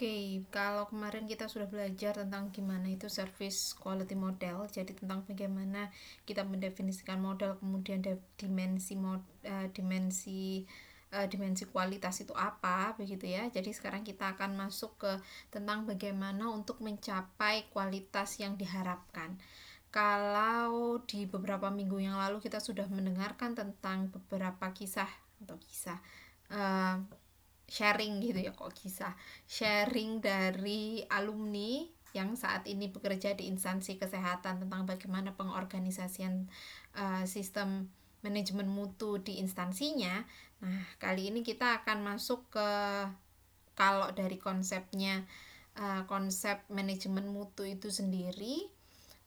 Oke, kalau kemarin kita sudah belajar tentang gimana itu service quality model, jadi tentang bagaimana kita mendefinisikan model, kemudian dimensi mod, uh, dimensi uh, dimensi kualitas itu apa, begitu ya. Jadi sekarang kita akan masuk ke tentang bagaimana untuk mencapai kualitas yang diharapkan. Kalau di beberapa minggu yang lalu kita sudah mendengarkan tentang beberapa kisah atau kisah uh, sharing gitu ya kok kisah sharing dari alumni yang saat ini bekerja di instansi kesehatan tentang bagaimana pengorganisasian uh, sistem manajemen mutu di instansinya. Nah, kali ini kita akan masuk ke kalau dari konsepnya uh, konsep manajemen mutu itu sendiri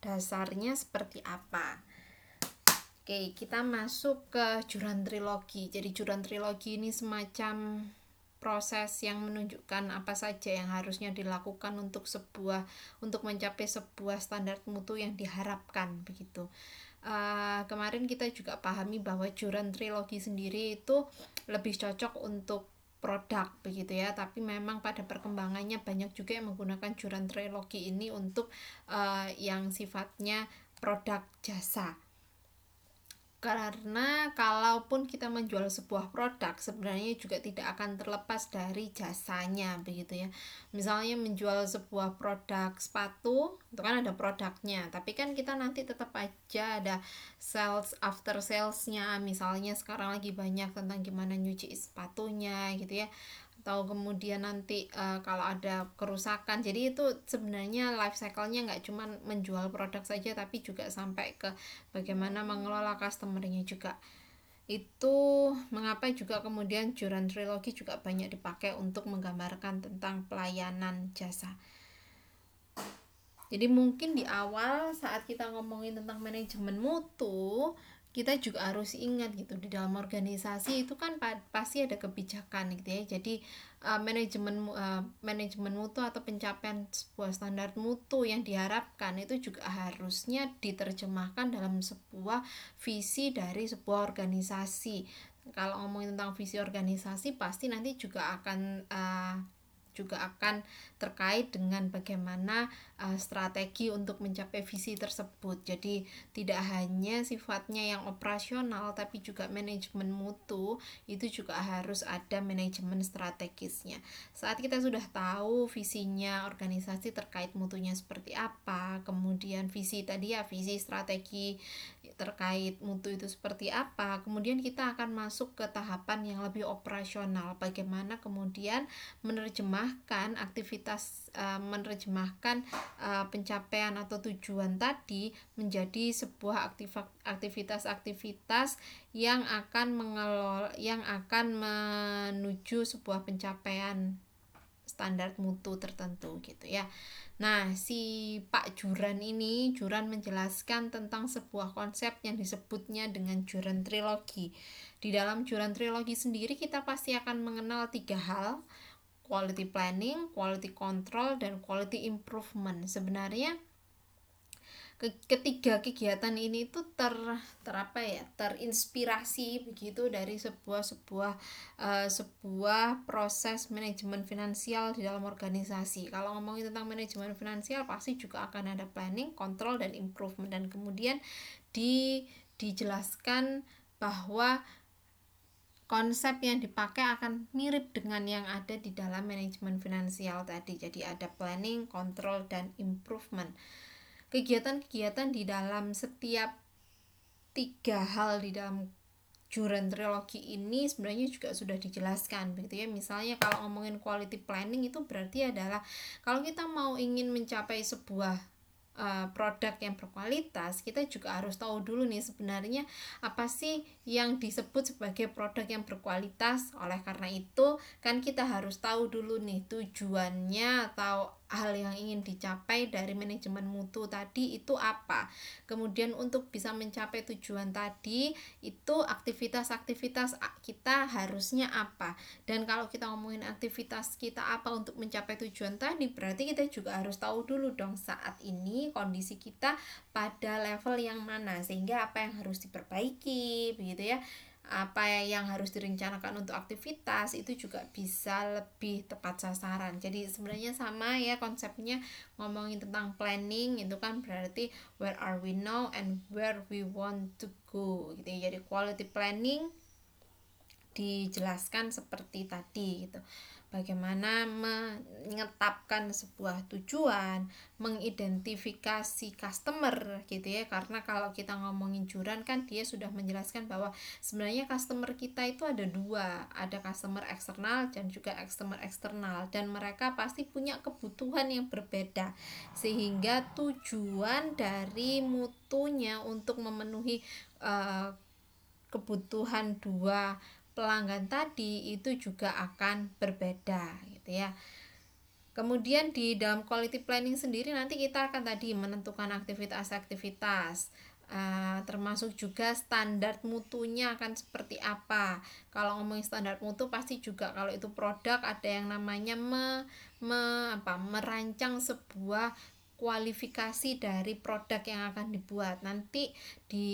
dasarnya seperti apa. Oke, kita masuk ke juran trilogi. Jadi juran trilogi ini semacam proses yang menunjukkan apa saja yang harusnya dilakukan untuk sebuah untuk mencapai sebuah standar mutu yang diharapkan begitu. Uh, kemarin kita juga pahami bahwa juran trilogi sendiri itu lebih cocok untuk produk begitu ya tapi memang pada perkembangannya banyak juga yang menggunakan juran trilogi ini untuk uh, yang sifatnya produk jasa karena kalaupun kita menjual sebuah produk sebenarnya juga tidak akan terlepas dari jasanya begitu ya. Misalnya menjual sebuah produk sepatu itu kan ada produknya. Tapi kan kita nanti tetap aja ada sales after salesnya. Misalnya sekarang lagi banyak tentang gimana nyuci sepatunya gitu ya atau kemudian nanti uh, kalau ada kerusakan. Jadi itu sebenarnya life cycle-nya nggak cuma menjual produk saja tapi juga sampai ke bagaimana mengelola customer-nya juga. Itu mengapa juga kemudian juran trilogi juga banyak dipakai untuk menggambarkan tentang pelayanan jasa. Jadi mungkin di awal saat kita ngomongin tentang manajemen mutu kita juga harus ingat gitu di dalam organisasi itu kan pasti ada kebijakan gitu ya. Jadi uh, manajemen uh, manajemen mutu atau pencapaian sebuah standar mutu yang diharapkan itu juga harusnya diterjemahkan dalam sebuah visi dari sebuah organisasi. Kalau ngomongin tentang visi organisasi pasti nanti juga akan uh, juga akan terkait dengan bagaimana uh, strategi untuk mencapai visi tersebut. Jadi tidak hanya sifatnya yang operasional tapi juga manajemen mutu itu juga harus ada manajemen strategisnya. Saat kita sudah tahu visinya organisasi terkait mutunya seperti apa, kemudian visi tadi ya visi strategi terkait mutu itu seperti apa, kemudian kita akan masuk ke tahapan yang lebih operasional. Bagaimana kemudian menerjemah menerjemahkan aktivitas uh, menerjemahkan uh, pencapaian atau tujuan tadi menjadi sebuah aktivitas-aktivitas yang akan mengelola yang akan menuju sebuah pencapaian standar mutu tertentu gitu ya. Nah, si Pak Juran ini, Juran menjelaskan tentang sebuah konsep yang disebutnya dengan Juran trilogi. Di dalam Juran trilogi sendiri kita pasti akan mengenal tiga hal quality planning, quality control, dan quality improvement. Sebenarnya ketiga kegiatan ini itu ter terapa ya terinspirasi begitu dari sebuah sebuah uh, sebuah proses manajemen finansial di dalam organisasi kalau ngomongin tentang manajemen finansial pasti juga akan ada planning, control dan improvement dan kemudian di dijelaskan bahwa konsep yang dipakai akan mirip dengan yang ada di dalam manajemen finansial tadi. Jadi ada planning, control, dan improvement. Kegiatan-kegiatan di dalam setiap tiga hal di dalam juran trilogi ini sebenarnya juga sudah dijelaskan begitu ya misalnya kalau ngomongin quality planning itu berarti adalah kalau kita mau ingin mencapai sebuah uh, produk yang berkualitas, kita juga harus tahu dulu nih sebenarnya apa sih yang disebut sebagai produk yang berkualitas. Oleh karena itu, kan kita harus tahu dulu nih tujuannya atau hal yang ingin dicapai dari manajemen mutu tadi itu apa. Kemudian untuk bisa mencapai tujuan tadi itu aktivitas-aktivitas kita harusnya apa. Dan kalau kita ngomongin aktivitas kita apa untuk mencapai tujuan tadi berarti kita juga harus tahu dulu dong saat ini kondisi kita pada level yang mana sehingga apa yang harus diperbaiki begitu ya apa yang harus direncanakan untuk aktivitas itu juga bisa lebih tepat sasaran. Jadi sebenarnya sama ya konsepnya ngomongin tentang planning itu kan berarti where are we now and where we want to go gitu ya. Jadi quality planning dijelaskan seperti tadi gitu bagaimana menetapkan sebuah tujuan, mengidentifikasi customer gitu ya. Karena kalau kita ngomongin Juran kan dia sudah menjelaskan bahwa sebenarnya customer kita itu ada dua, ada customer eksternal dan juga customer eksternal dan mereka pasti punya kebutuhan yang berbeda. Sehingga tujuan dari mutunya untuk memenuhi uh, kebutuhan dua pelanggan tadi itu juga akan berbeda gitu ya. Kemudian di dalam quality planning sendiri nanti kita akan tadi menentukan aktivitas-aktivitas uh, termasuk juga standar mutunya akan seperti apa. Kalau ngomongin standar mutu pasti juga kalau itu produk ada yang namanya me, me apa merancang sebuah kualifikasi dari produk yang akan dibuat. Nanti di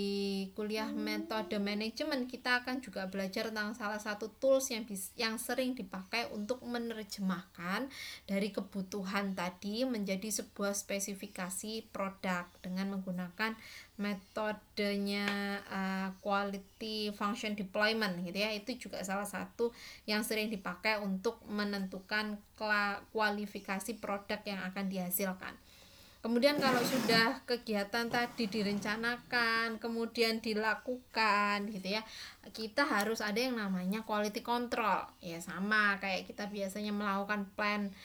kuliah metode manajemen kita akan juga belajar tentang salah satu tools yang bis, yang sering dipakai untuk menerjemahkan dari kebutuhan tadi menjadi sebuah spesifikasi produk dengan menggunakan metodenya uh, quality function deployment gitu ya. Itu juga salah satu yang sering dipakai untuk menentukan kualifikasi produk yang akan dihasilkan. Kemudian kalau sudah kegiatan tadi direncanakan, kemudian dilakukan gitu ya. Kita harus ada yang namanya quality control. Ya sama kayak kita biasanya melakukan plan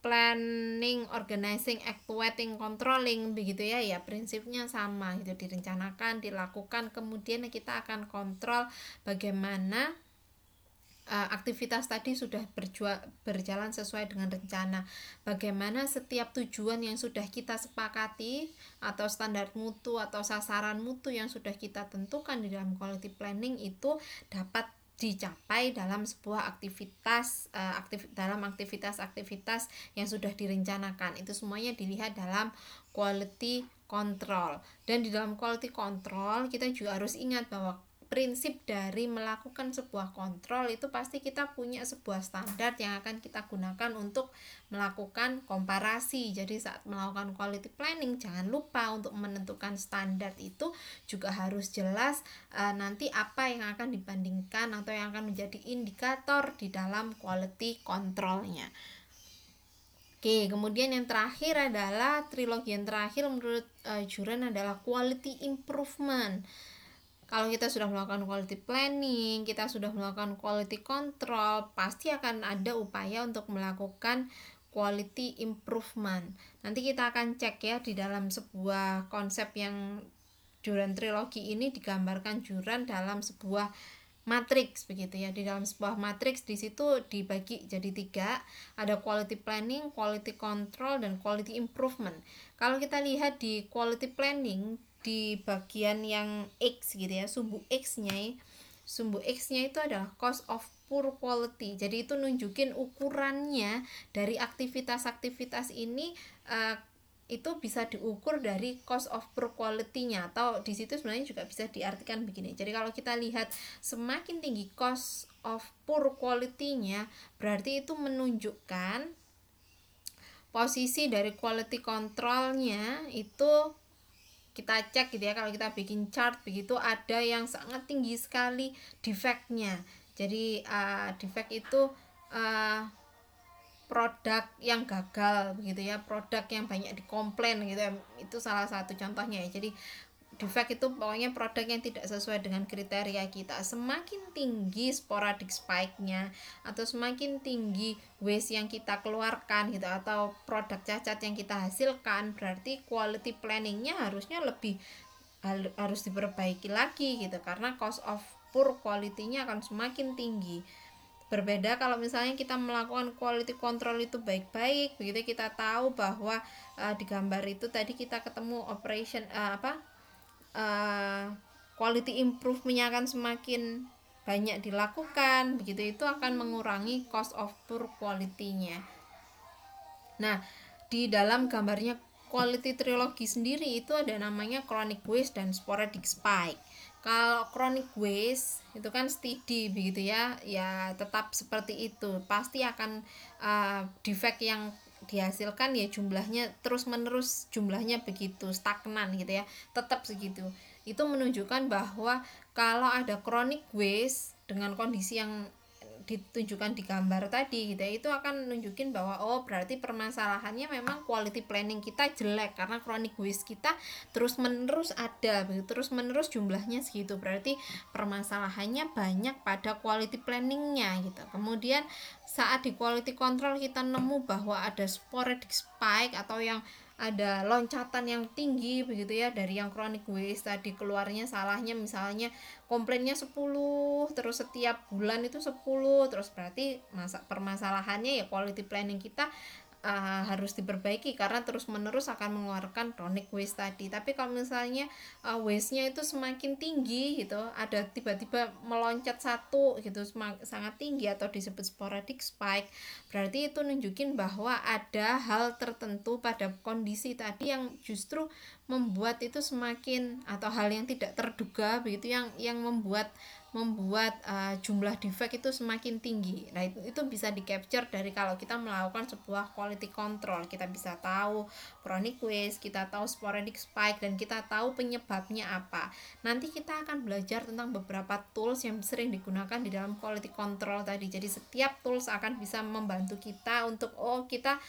planning, organizing, actuating, controlling begitu ya ya prinsipnya sama gitu direncanakan, dilakukan kemudian kita akan kontrol bagaimana aktivitas tadi sudah berjua, berjalan sesuai dengan rencana. Bagaimana setiap tujuan yang sudah kita sepakati atau standar mutu atau sasaran mutu yang sudah kita tentukan di dalam quality planning itu dapat dicapai dalam sebuah aktivitas uh, aktif dalam aktivitas-aktivitas yang sudah direncanakan itu semuanya dilihat dalam quality control dan di dalam quality control kita juga harus ingat bahwa prinsip dari melakukan sebuah kontrol itu pasti kita punya sebuah standar yang akan kita gunakan untuk melakukan komparasi. Jadi saat melakukan quality planning jangan lupa untuk menentukan standar itu juga harus jelas e, nanti apa yang akan dibandingkan atau yang akan menjadi indikator di dalam quality controlnya. Oke, kemudian yang terakhir adalah trilogi yang terakhir menurut uh, Juran adalah quality improvement kalau kita sudah melakukan quality planning, kita sudah melakukan quality control, pasti akan ada upaya untuk melakukan quality improvement. Nanti kita akan cek ya di dalam sebuah konsep yang Juran trilogi ini digambarkan Juran dalam sebuah matriks begitu ya di dalam sebuah matriks di situ dibagi jadi tiga ada quality planning, quality control dan quality improvement. Kalau kita lihat di quality planning di bagian yang X gitu ya sumbu X-nya sumbu X-nya itu adalah cost of poor quality. Jadi itu nunjukin ukurannya dari aktivitas-aktivitas ini uh, itu bisa diukur dari cost of poor quality-nya. Atau di situ sebenarnya juga bisa diartikan begini. Jadi kalau kita lihat semakin tinggi cost of poor quality-nya berarti itu menunjukkan posisi dari quality control-nya itu kita cek gitu ya kalau kita bikin chart begitu ada yang sangat tinggi sekali defectnya. Jadi uh, defect itu uh, produk yang gagal begitu ya produk yang banyak dikomplain gitu ya itu salah satu contohnya ya. Jadi defect itu pokoknya produk yang tidak sesuai dengan kriteria kita. Semakin tinggi sporadic spike-nya atau semakin tinggi waste yang kita keluarkan gitu atau produk cacat yang kita hasilkan berarti quality planning-nya harusnya lebih harus diperbaiki lagi gitu. Karena cost of poor quality-nya akan semakin tinggi. Berbeda kalau misalnya kita melakukan quality control itu baik-baik begitu kita tahu bahwa uh, di gambar itu tadi kita ketemu operation uh, apa uh, quality improvementnya akan semakin banyak dilakukan. Begitu itu akan mengurangi cost of poor quality-nya. Nah di dalam gambarnya quality trilogi sendiri itu ada namanya chronic waste dan sporadic spike. Kalau chronic waste itu kan steady begitu ya. Ya tetap seperti itu. Pasti akan uh, defect yang dihasilkan ya jumlahnya terus menerus jumlahnya begitu stagnan gitu ya tetap segitu. Itu menunjukkan bahwa kalau ada chronic waste dengan kondisi yang ditunjukkan di gambar tadi gitu ya itu akan nunjukin bahwa oh berarti permasalahannya memang quality planning kita jelek karena chronic waste kita terus menerus ada terus menerus jumlahnya segitu berarti permasalahannya banyak pada quality planningnya gitu. Kemudian saat di quality control kita nemu bahwa ada sporadic spike atau yang ada loncatan yang tinggi begitu ya dari yang chronic waste tadi keluarnya salahnya misalnya komplainnya 10 terus setiap bulan itu 10 terus berarti masa permasalahannya ya quality planning kita uh, harus diperbaiki karena terus menerus akan mengeluarkan chronic waste tadi. Tapi kalau misalnya uh, waste-nya itu semakin tinggi gitu ada tiba-tiba meloncat satu gitu sangat tinggi atau disebut sporadic spike berarti itu nunjukin bahwa ada hal tertentu pada kondisi tadi yang justru membuat itu semakin atau hal yang tidak terduga begitu yang yang membuat membuat uh, jumlah defect itu semakin tinggi. Nah, itu itu bisa di capture dari kalau kita melakukan sebuah quality control. Kita bisa tahu chronic waste, kita tahu sporadic spike dan kita tahu penyebabnya apa. Nanti kita akan belajar tentang beberapa tools yang sering digunakan di dalam quality control tadi. Jadi setiap tools akan bisa membantu kita untuk oh kita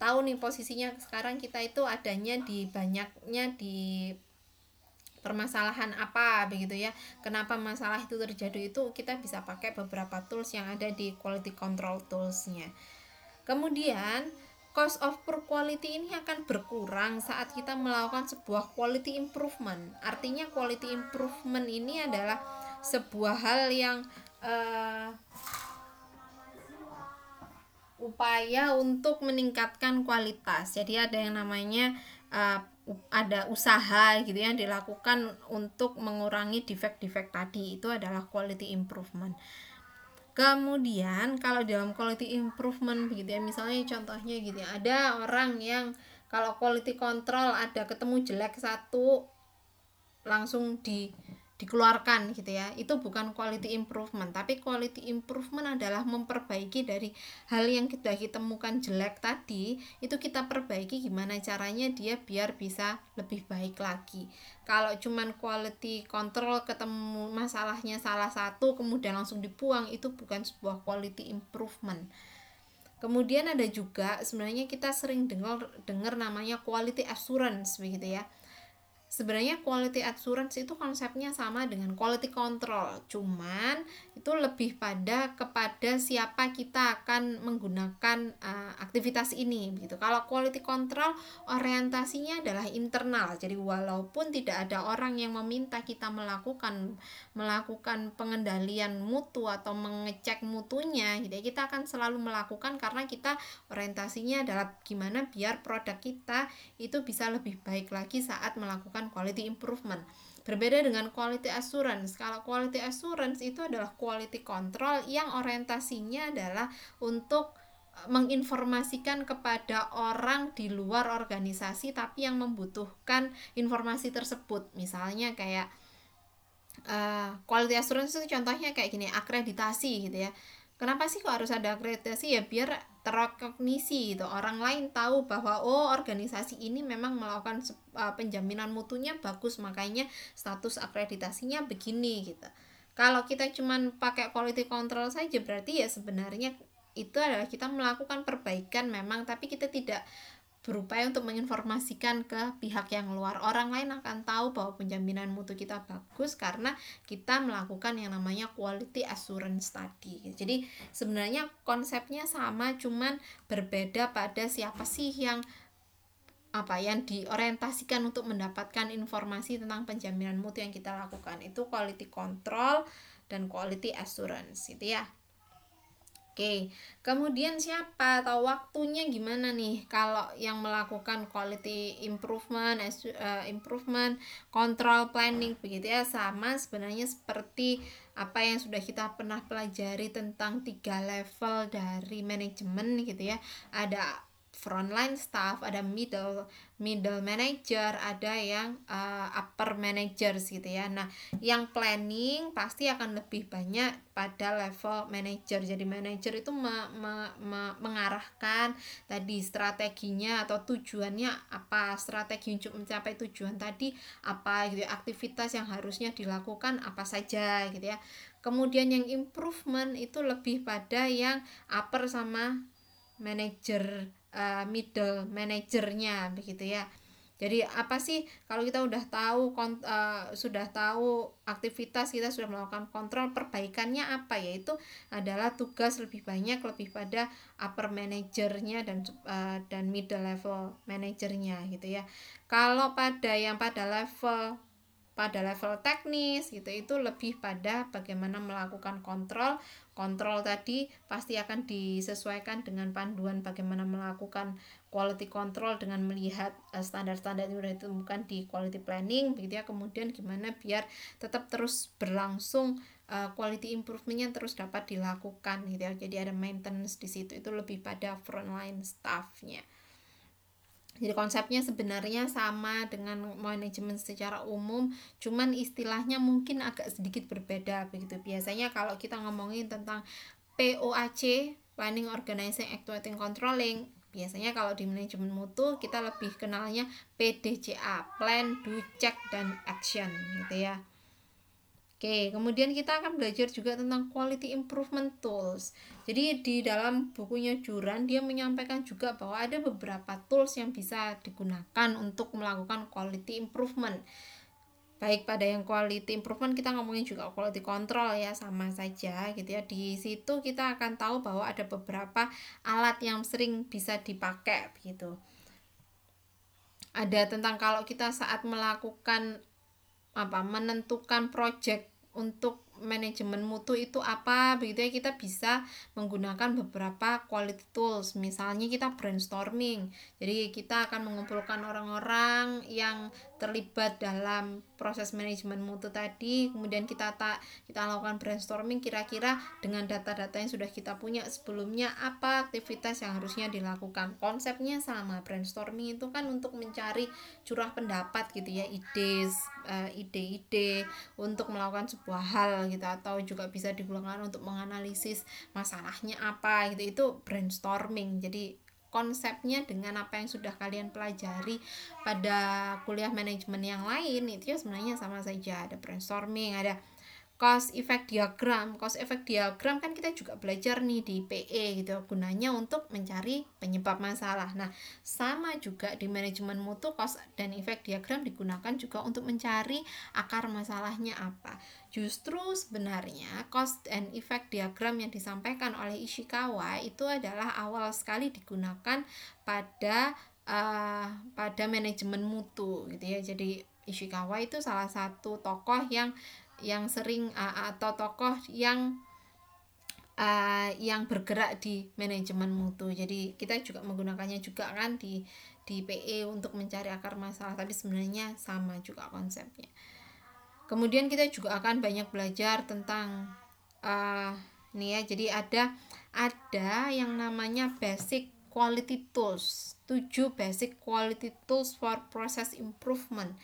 tahu nih posisinya sekarang kita itu adanya di banyaknya di permasalahan apa begitu ya. Kenapa masalah itu terjadi itu kita bisa pakai beberapa tools yang ada di quality control toolsnya. Kemudian cost of poor quality ini akan berkurang saat kita melakukan sebuah quality improvement. Artinya quality improvement ini adalah sebuah hal yang uh, upaya untuk meningkatkan kualitas. Jadi ada yang namanya uh, ada usaha gitu yang dilakukan untuk mengurangi defect-defect tadi itu adalah quality improvement. Kemudian kalau dalam quality improvement begitu ya misalnya contohnya gitu ya ada orang yang kalau quality control ada ketemu jelek satu langsung di dikeluarkan gitu ya. Itu bukan quality improvement tapi quality improvement adalah memperbaiki dari hal yang kita temukan jelek tadi itu kita perbaiki gimana caranya dia biar bisa lebih baik lagi. Kalau cuman quality control ketemu masalahnya salah satu kemudian langsung dibuang itu bukan sebuah quality improvement. Kemudian ada juga sebenarnya kita sering dengar dengar namanya quality assurance begitu ya sebenarnya quality assurance itu konsepnya sama dengan quality control. Cuman itu lebih pada kepada siapa kita akan menggunakan uh, aktivitas ini begitu kalau quality control orientasinya adalah internal jadi walaupun tidak ada orang yang meminta kita melakukan melakukan pengendalian mutu atau mengecek mutunya gitu ya, kita akan selalu melakukan karena kita orientasinya adalah gimana biar produk kita itu bisa lebih baik lagi saat melakukan melakukan quality improvement. Berbeda dengan quality assurance. Kalau quality assurance itu adalah quality control yang orientasinya adalah untuk eh, menginformasikan kepada orang di luar organisasi tapi yang membutuhkan informasi tersebut. Misalnya kayak uh, quality assurance itu contohnya kayak gini, akreditasi gitu ya kenapa sih kok harus ada akreditasi ya biar terrekognisi gitu. Orang lain tahu bahwa oh organisasi ini memang melakukan uh, penjaminan mutunya bagus makanya status akreditasinya begini gitu. Kalau kita cuman pakai quality control saja berarti ya sebenarnya itu adalah kita melakukan perbaikan memang tapi kita tidak berupaya untuk menginformasikan ke pihak yang luar. Orang lain akan tahu bahwa penjaminan mutu kita bagus karena kita melakukan yang namanya quality assurance tadi. Jadi sebenarnya konsepnya sama cuman berbeda pada siapa sih yang apa yang diorientasikan untuk mendapatkan informasi tentang penjaminan mutu yang kita lakukan itu quality control dan quality assurance itu ya Oke, kemudian siapa? Atau waktunya gimana nih? Kalau yang melakukan quality improvement, uh, improvement, control planning begitu ya. Sama sebenarnya seperti apa yang sudah kita pernah pelajari tentang tiga level dari manajemen gitu ya. Ada frontline staff ada middle middle manager ada yang uh, upper managers gitu ya. Nah yang planning pasti akan lebih banyak pada level manager. Jadi manager itu me, me, me, mengarahkan tadi strateginya atau tujuannya apa strategi untuk mencapai tujuan tadi apa gitu ya aktivitas yang harusnya dilakukan apa saja gitu ya. Kemudian yang improvement itu lebih pada yang upper sama manager uh, middle manajernya begitu ya. Jadi apa sih kalau kita udah tahu uh, sudah tahu aktivitas kita sudah melakukan kontrol perbaikannya apa? Yaitu adalah tugas lebih banyak lebih pada upper manajernya dan uh, dan middle level manajernya gitu ya. Kalau pada yang pada level pada level teknis gitu itu lebih pada bagaimana melakukan kontrol. Kontrol tadi pasti akan disesuaikan dengan panduan bagaimana melakukan quality control dengan melihat uh, standar-standar yang sudah ditemukan di quality planning begitu ya. Kemudian gimana biar tetap terus berlangsung uh, quality improvementnya terus dapat dilakukan gitu ya. Jadi ada maintenance di situ itu lebih pada frontline staffnya jadi konsepnya sebenarnya sama dengan manajemen secara umum, cuman istilahnya mungkin agak sedikit berbeda begitu. Biasanya kalau kita ngomongin tentang POAC, Planning, Organizing, Actuating, Controlling, biasanya kalau di manajemen mutu kita lebih kenalnya PDCA, Plan, Do, Check, dan Action gitu ya. Oke, kemudian kita akan belajar juga tentang quality improvement tools. Jadi di dalam bukunya Juran dia menyampaikan juga bahwa ada beberapa tools yang bisa digunakan untuk melakukan quality improvement. Baik pada yang quality improvement kita ngomongin juga quality control ya sama saja gitu ya. Di situ kita akan tahu bahwa ada beberapa alat yang sering bisa dipakai gitu. Ada tentang kalau kita saat melakukan apa menentukan project untuk manajemen mutu itu apa? Begitu ya kita bisa menggunakan beberapa quality tools. Misalnya kita brainstorming. Jadi kita akan mengumpulkan orang-orang yang terlibat dalam proses manajemen mutu tadi. Kemudian kita tak kita lakukan brainstorming kira-kira dengan data-data yang sudah kita punya sebelumnya apa aktivitas yang harusnya dilakukan? Konsepnya sama brainstorming itu kan untuk mencari curah pendapat gitu ya ide eh, ide-ide untuk melakukan sebuah hal gitu atau juga bisa digunakan untuk menganalisis masalahnya apa gitu. Itu brainstorming. Jadi konsepnya dengan apa yang sudah kalian pelajari pada kuliah manajemen yang lain itu ya sebenarnya sama saja. Ada brainstorming ada cause effect diagram. Cause effect diagram kan kita juga belajar nih di PE gitu gunanya untuk mencari penyebab masalah. Nah sama juga di manajemen mutu cause dan effect diagram digunakan juga untuk mencari akar masalahnya apa. Justru sebenarnya cause and effect diagram yang disampaikan oleh Ishikawa itu adalah awal sekali digunakan pada uh, pada manajemen mutu gitu ya. Jadi Ishikawa itu salah satu tokoh yang yang sering uh, atau tokoh yang uh, yang bergerak di manajemen mutu. Jadi kita juga menggunakannya juga kan di di PE untuk mencari akar masalah, tapi sebenarnya sama juga konsepnya. Kemudian kita juga akan banyak belajar tentang uh, nih ya. Jadi ada ada yang namanya basic quality tools. 7 basic quality tools for process improvement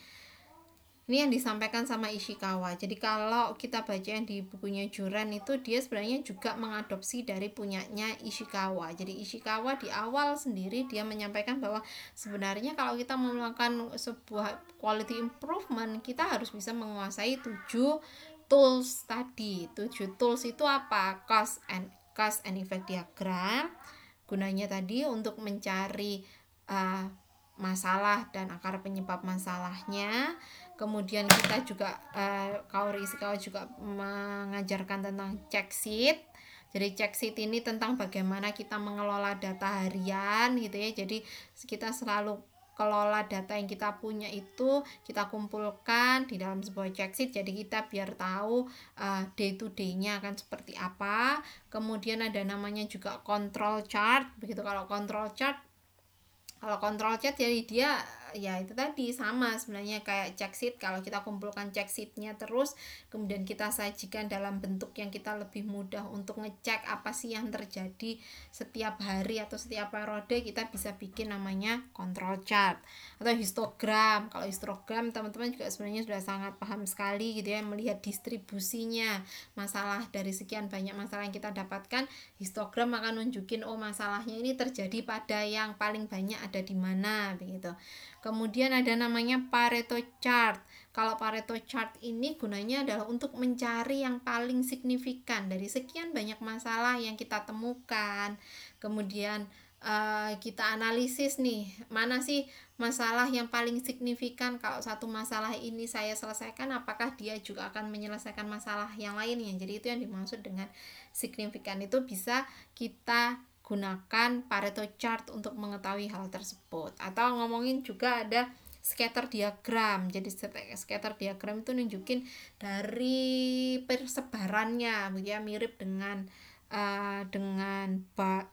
ini yang disampaikan sama Ishikawa. Jadi kalau kita baca yang di bukunya Juran itu dia sebenarnya juga mengadopsi dari punyanya Ishikawa. Jadi Ishikawa di awal sendiri dia menyampaikan bahwa sebenarnya kalau kita melakukan sebuah quality improvement kita harus bisa menguasai tujuh tools tadi. Tujuh tools itu apa? Cost and cost and effect diagram. Gunanya tadi untuk mencari uh, masalah dan akar penyebab masalahnya kemudian kita juga uh, Kaori Ishikawa juga mengajarkan tentang check sheet. Jadi check sheet ini tentang bagaimana kita mengelola data harian gitu ya. Jadi kita selalu kelola data yang kita punya itu kita kumpulkan di dalam sebuah check sheet. Jadi kita biar tahu uh, day to day-nya akan seperti apa. Kemudian ada namanya juga control chart. Begitu kalau control chart kalau control chart jadi dia ya itu tadi sama sebenarnya kayak check sheet. Kalau kita kumpulkan check sheetnya terus kemudian kita sajikan dalam bentuk yang kita lebih mudah untuk ngecek apa sih yang terjadi setiap hari atau setiap periode kita bisa bikin namanya control chart atau histogram. Kalau histogram teman-teman juga sebenarnya sudah sangat paham sekali gitu ya melihat distribusinya. Masalah dari sekian banyak masalah yang kita dapatkan histogram akan nunjukin oh masalahnya ini terjadi pada yang paling banyak ada di mana begitu Kemudian ada namanya Pareto chart. Kalau Pareto chart ini gunanya adalah untuk mencari yang paling signifikan dari sekian banyak masalah yang kita temukan. Kemudian uh, kita analisis nih, mana sih masalah yang paling signifikan kalau satu masalah ini saya selesaikan apakah dia juga akan menyelesaikan masalah yang lainnya. Jadi itu yang dimaksud dengan signifikan itu bisa kita gunakan Pareto chart untuk mengetahui hal tersebut. Atau ngomongin juga ada scatter diagram. Jadi scatter diagram itu nunjukin dari persebarannya ya. Mirip dengan uh, dengan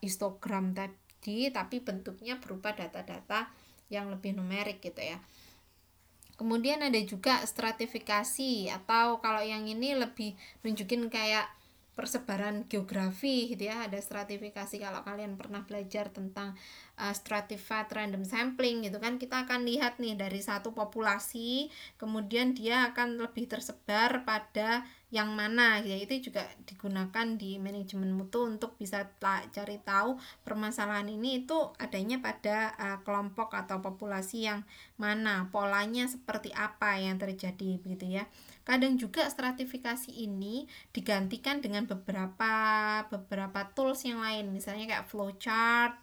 histogram tadi tapi bentuknya berupa data-data yang lebih numerik gitu ya. Kemudian ada juga stratifikasi atau kalau yang ini lebih nunjukin kayak persebaran geografi gitu ya ada stratifikasi. Kalau kalian pernah belajar tentang uh, stratified random sampling gitu kan kita akan lihat nih dari satu populasi kemudian dia akan lebih tersebar pada yang mana ya. Itu juga digunakan di manajemen mutu untuk bisa cari tahu permasalahan ini itu adanya pada uh, kelompok atau populasi yang mana polanya seperti apa yang terjadi begitu ya. Kadang juga stratifikasi ini digantikan dengan beberapa beberapa tools yang lain. Misalnya kayak flowchart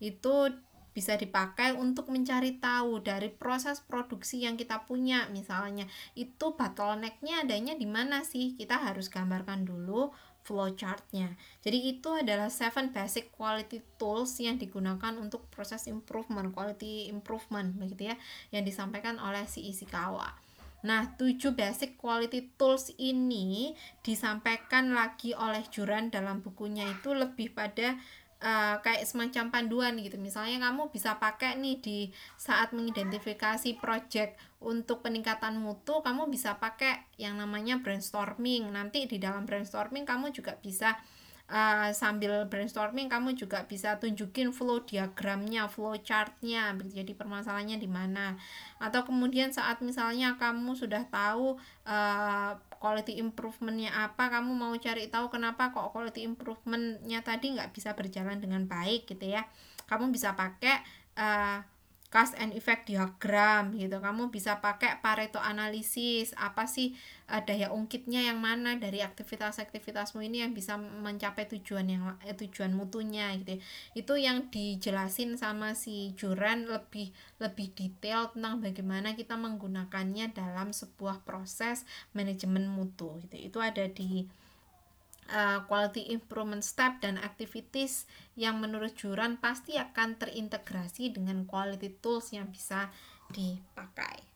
itu bisa dipakai untuk mencari tahu dari proses produksi yang kita punya. Misalnya itu bottlenecknya adanya di mana sih? Kita harus gambarkan dulu flowchartnya. Jadi itu adalah seven basic quality tools yang digunakan untuk proses improvement quality improvement begitu ya yang disampaikan oleh si Ishikawa Nah, tujuh basic quality tools ini disampaikan lagi oleh Juran dalam bukunya itu lebih pada uh, kayak semacam panduan gitu misalnya kamu bisa pakai nih di saat mengidentifikasi project untuk peningkatan mutu kamu bisa pakai yang namanya brainstorming nanti di dalam brainstorming kamu juga bisa uh, sambil brainstorming kamu juga bisa tunjukin flow diagramnya, flow chartnya, jadi permasalahannya di mana. Atau kemudian saat misalnya kamu sudah tahu uh, quality improvementnya apa, kamu mau cari tahu kenapa kok quality improvementnya tadi nggak bisa berjalan dengan baik gitu ya. Kamu bisa pakai uh, cause and effect diagram gitu. Kamu bisa pakai Pareto analisis apa sih uh, daya ungkitnya yang mana dari aktivitas-aktivitasmu ini yang bisa mencapai tujuan yang eh, tujuan mutunya gitu itu yang dijelasin sama si Juran lebih lebih detail tentang bagaimana kita menggunakannya dalam sebuah proses manajemen mutu gitu. Itu ada di uh, quality improvement step dan activities yang menurut Juran pasti akan terintegrasi dengan quality tools yang bisa dipakai.